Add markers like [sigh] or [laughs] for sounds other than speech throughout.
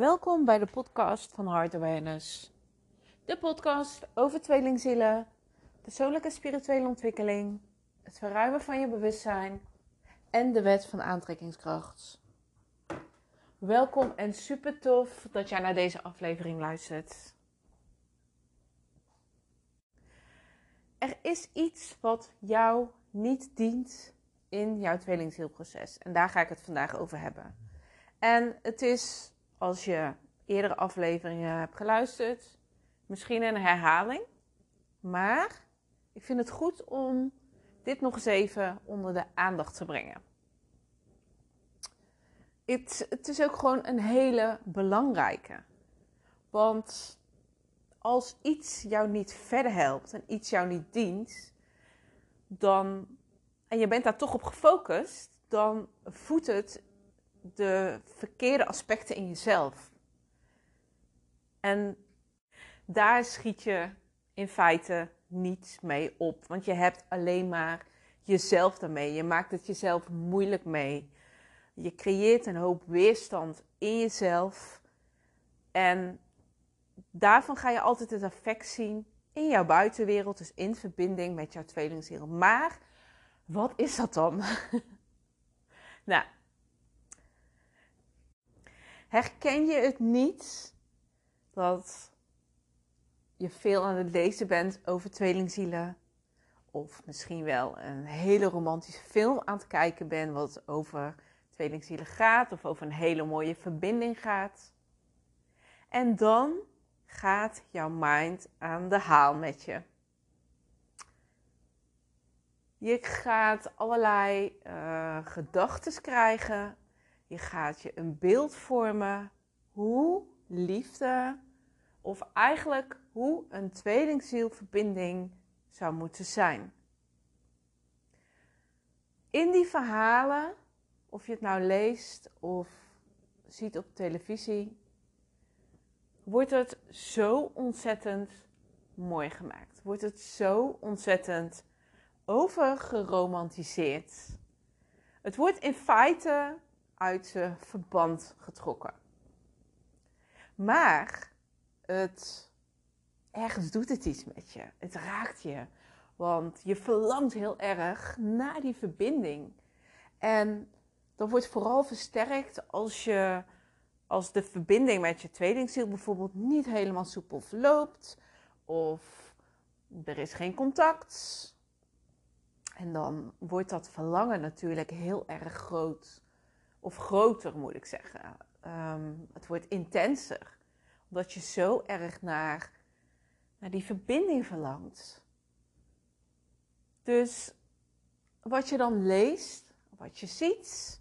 Welkom bij de podcast van Heart Awareness. De podcast over tweelingzielen, persoonlijke spirituele ontwikkeling, het verruimen van je bewustzijn en de wet van aantrekkingskracht. Welkom en super tof dat jij naar deze aflevering luistert. Er is iets wat jou niet dient in jouw tweelingzielproces. En daar ga ik het vandaag over hebben. En het is, als je eerdere afleveringen hebt geluisterd, misschien een herhaling. Maar ik vind het goed om dit nog eens even onder de aandacht te brengen. Het, het is ook gewoon een hele belangrijke. Want als iets jou niet verder helpt en iets jou niet dient, dan, en je bent daar toch op gefocust, dan voedt het de verkeerde aspecten in jezelf. En daar schiet je in feite niets mee op, want je hebt alleen maar jezelf daarmee. Je maakt het jezelf moeilijk mee. Je creëert een hoop weerstand in jezelf. En daarvan ga je altijd het effect zien in jouw buitenwereld, dus in verbinding met jouw tweelingziel. Maar wat is dat dan? [laughs] nou, herken je het niet dat je veel aan het lezen bent over tweelingzielen? Of misschien wel een hele romantische film aan het kijken bent wat over tweelingzielen gaat of over een hele mooie verbinding gaat. En dan gaat jouw mind aan de haal met je. Je gaat allerlei uh, gedachten krijgen. Je gaat je een beeld vormen hoe liefde, of eigenlijk hoe een tweelingzielverbinding zou moeten zijn. In die verhalen, of je het nou leest of ziet op televisie, wordt het zo ontzettend mooi gemaakt. Wordt het zo ontzettend overgeromantiseerd. Het wordt in feite uit zijn verband getrokken. Maar het, ergens doet het iets met je. Het raakt je. Want je verlangt heel erg naar die verbinding. En dat wordt vooral versterkt als je als de verbinding met je tweelingziel bijvoorbeeld niet helemaal soepel verloopt, of er is geen contact. En dan wordt dat verlangen natuurlijk heel erg groot. Of groter moet ik zeggen. Ehm, het wordt intenser. Omdat je zo erg naar, naar die verbinding verlangt. Dus wat je dan leest, wat je ziet,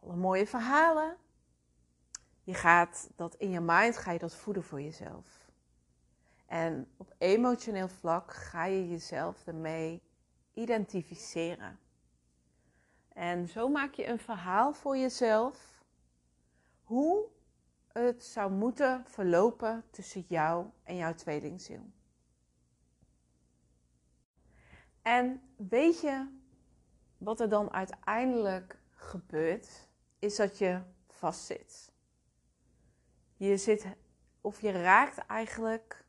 alle mooie verhalen, je gaat dat in je mind, ga je dat voeden voor jezelf. En op emotioneel vlak ga je jezelf ermee identificeren. En zo maak je een verhaal voor jezelf hoe het zou moeten verlopen tussen jou en jouw tweelingziel. En weet je wat er dan uiteindelijk gebeurt? Is dat je vastzit. Je zit, of je raakt eigenlijk,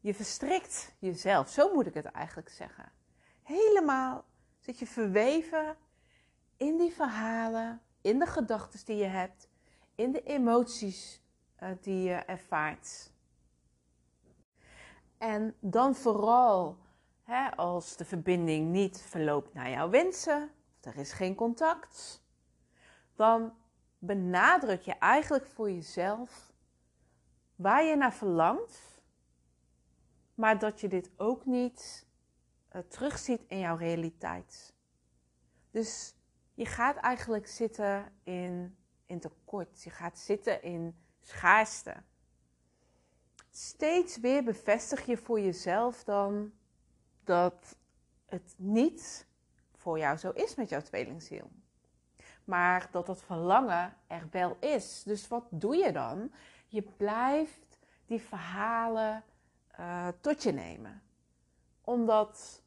je verstrikt jezelf. Zo moet ik het eigenlijk zeggen. Helemaal zit je verweven in die verhalen, in de gedachten die je hebt, in de emoties uh, die je ervaart. En dan vooral hè, als de verbinding niet verloopt naar jouw wensen, of er is geen contact, dan benadruk je eigenlijk voor jezelf waar je naar verlangt, maar dat je dit ook niet uh, terugziet in jouw realiteit. Dus je gaat eigenlijk zitten in, in tekort, je gaat zitten in schaarste. Steeds weer bevestig je voor jezelf dan dat het niet voor jou zo is met jouw tweelingziel maar dat dat verlangen er wel is. Dus wat doe je dan? Je blijft die verhalen uh, tot je nemen. Omdat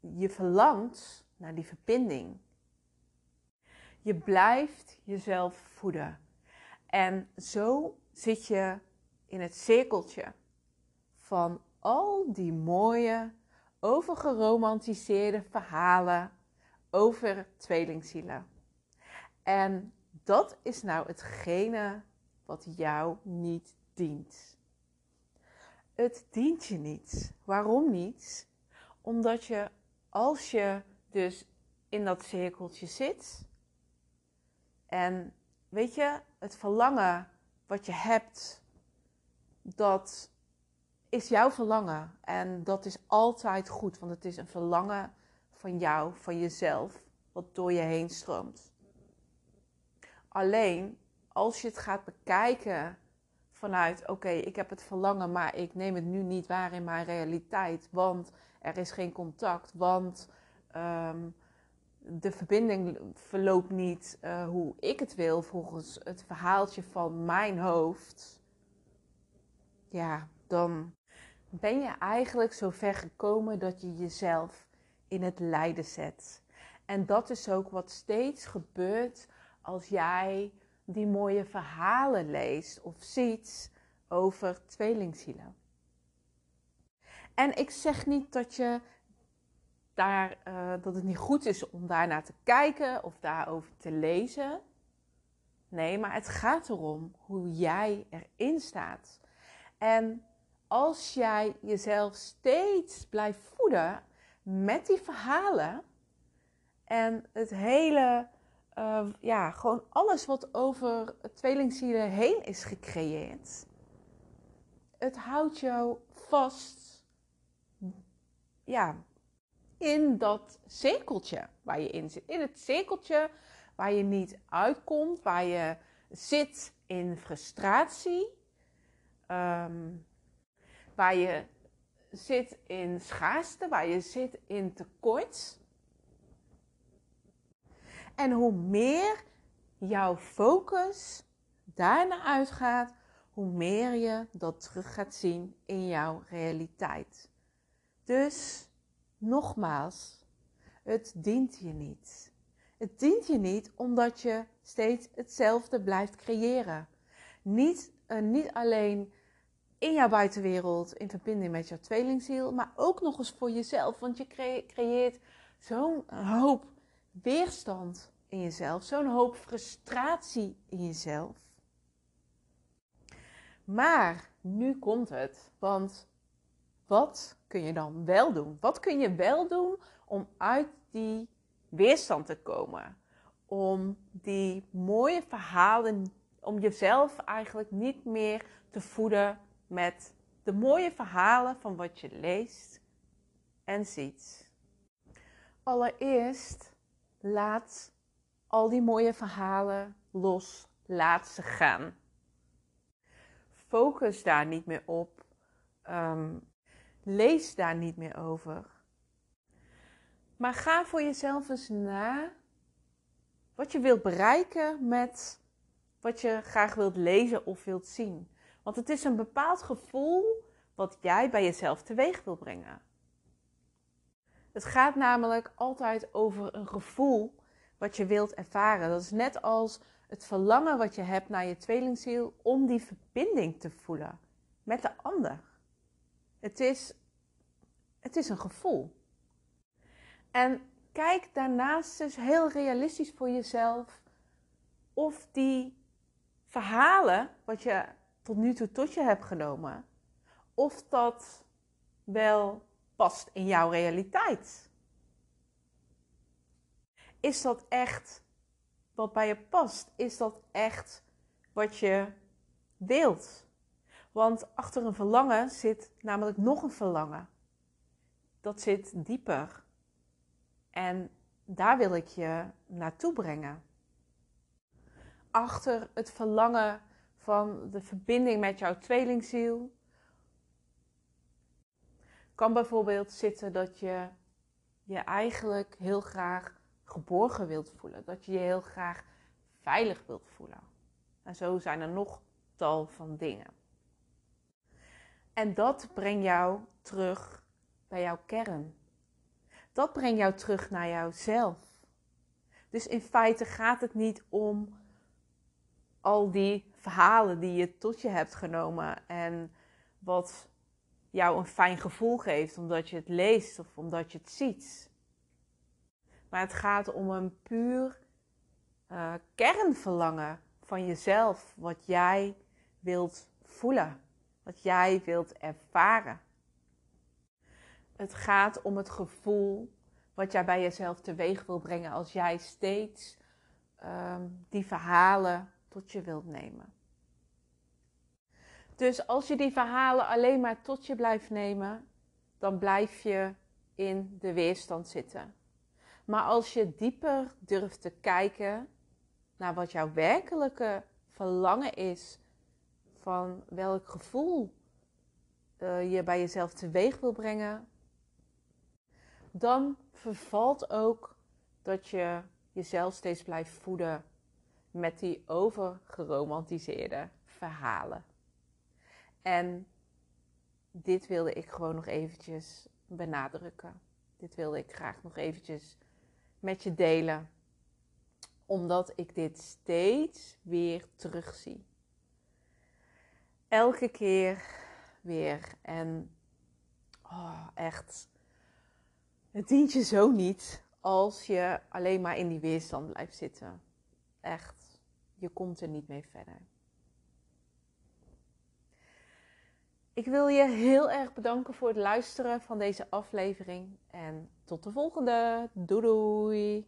je verlangt naar die verbinding. Je blijft jezelf voeden. En zo zit je in het cirkeltje van al die mooie, overgeromantiseerde verhalen over tweelingzielen. En dat is nou hetgene wat jou niet dient. Het dient je niet. Waarom niet? Omdat je als je dus in dat cirkeltje zit en weet je, het verlangen wat je hebt, dat is jouw verlangen. En dat is altijd goed, want het is een verlangen van jou, van jezelf, wat door je heen stroomt. Alleen als je het gaat bekijken vanuit: oké, ik heb het verlangen, maar ik neem het nu niet waar in mijn realiteit, want er is geen contact, want um, de verbinding verloopt niet uh, hoe ik het wil volgens het verhaaltje van mijn hoofd. Ja, dan ben je eigenlijk zo ver gekomen dat je jezelf in het lijden zet. En dat is ook wat steeds gebeurt als jij die mooie verhalen leest of ziet over tweelingzielen. En ik zeg niet dat, je daar, uh, dat het niet goed is om daarnaar te kijken of daarover te lezen. Nee, maar het gaat erom hoe jij erin staat. En als jij jezelf steeds blijft voeden met die verhalen en het hele uh, ja, gewoon alles wat over tweelingzielen heen is gecreëerd. Het houdt jou vast ja, in dat cirkeltje waar je in zit. In het cirkeltje waar je niet uitkomt, waar je zit in frustratie, um, waar je zit in schaarste, waar je zit in tekort. En hoe meer jouw focus daarna uitgaat, hoe meer je dat terug gaat zien in jouw realiteit. Dus nogmaals, het dient je niet. Het dient je niet omdat je steeds hetzelfde blijft creëren. Niet, uh, niet alleen in jouw buitenwereld in verbinding met jouw tweelingziel, maar ook nog eens voor jezelf. Want je creëert zo'n hoop weerstand in jezelf, zo'n hoop frustratie in jezelf. Maar nu komt het, want wat kun je dan wel doen? Wat kun je wel doen om uit die weerstand te komen? Om die mooie verhalen, om jezelf eigenlijk niet meer te voeden met de mooie verhalen van wat je leest en ziet. Allereerst laat al die mooie verhalen los. Laat ze gaan. Focus daar niet meer op. Um, lees daar niet meer over. Maar ga voor jezelf eens na wat je wilt bereiken met wat je graag wilt lezen of wilt zien. Want het is een bepaald gevoel wat jij bij jezelf teweeg wil brengen. Het gaat namelijk altijd over een gevoel wat je wilt ervaren. Dat is net als het verlangen wat je hebt naar je tweelingziel om die verbinding te voelen met de ander. Het is, het is een gevoel. En kijk daarnaast dus heel realistisch voor jezelf of die verhalen wat je tot nu toe tot je hebt genomen, of dat wel past in jouw realiteit. Is dat echt wat bij je past? Is dat echt wat je wilt? Want achter een verlangen zit namelijk nog een verlangen. Dat zit dieper. En daar wil ik je naartoe brengen. Achter het verlangen van de verbinding met jouw tweelingziel kan bijvoorbeeld zitten dat je je eigenlijk heel graag geborgen wilt voelen. Dat je je heel graag veilig wilt voelen. En zo zijn er nog tal van dingen. En dat brengt jou terug bij jouw kern. Dat brengt jou terug naar jouzelf. Dus in feite gaat het niet om al die verhalen die je tot je hebt genomen en wat jou een fijn gevoel geeft omdat je het leest of omdat je het ziet. Maar het gaat om een puur uh, kernverlangen van jezelf, wat jij wilt voelen, wat jij wilt ervaren. Het gaat om het gevoel wat jij bij jezelf teweeg wil brengen als jij steeds um, die verhalen tot je wilt nemen. Dus als je die verhalen alleen maar tot je blijft nemen, dan blijf je in de weerstand zitten. Maar als je dieper durft te kijken naar wat jouw werkelijke verlangen is, van welk gevoel uh, je bij jezelf teweeg wil brengen, dan vervalt ook dat je jezelf steeds blijft voeden met die overgeromantiseerde verhalen. En dit wilde ik gewoon nog eventjes benadrukken. Dit wilde ik graag nog eventjes met je delen. Omdat ik dit steeds weer terugzie. Elke keer weer. En oh, echt. Het dient je zo niet als je alleen maar in die weerstand blijft zitten. Echt. Je komt er niet mee verder. Ik wil je heel erg bedanken voor het luisteren van deze aflevering. En tot de volgende. Doei doei.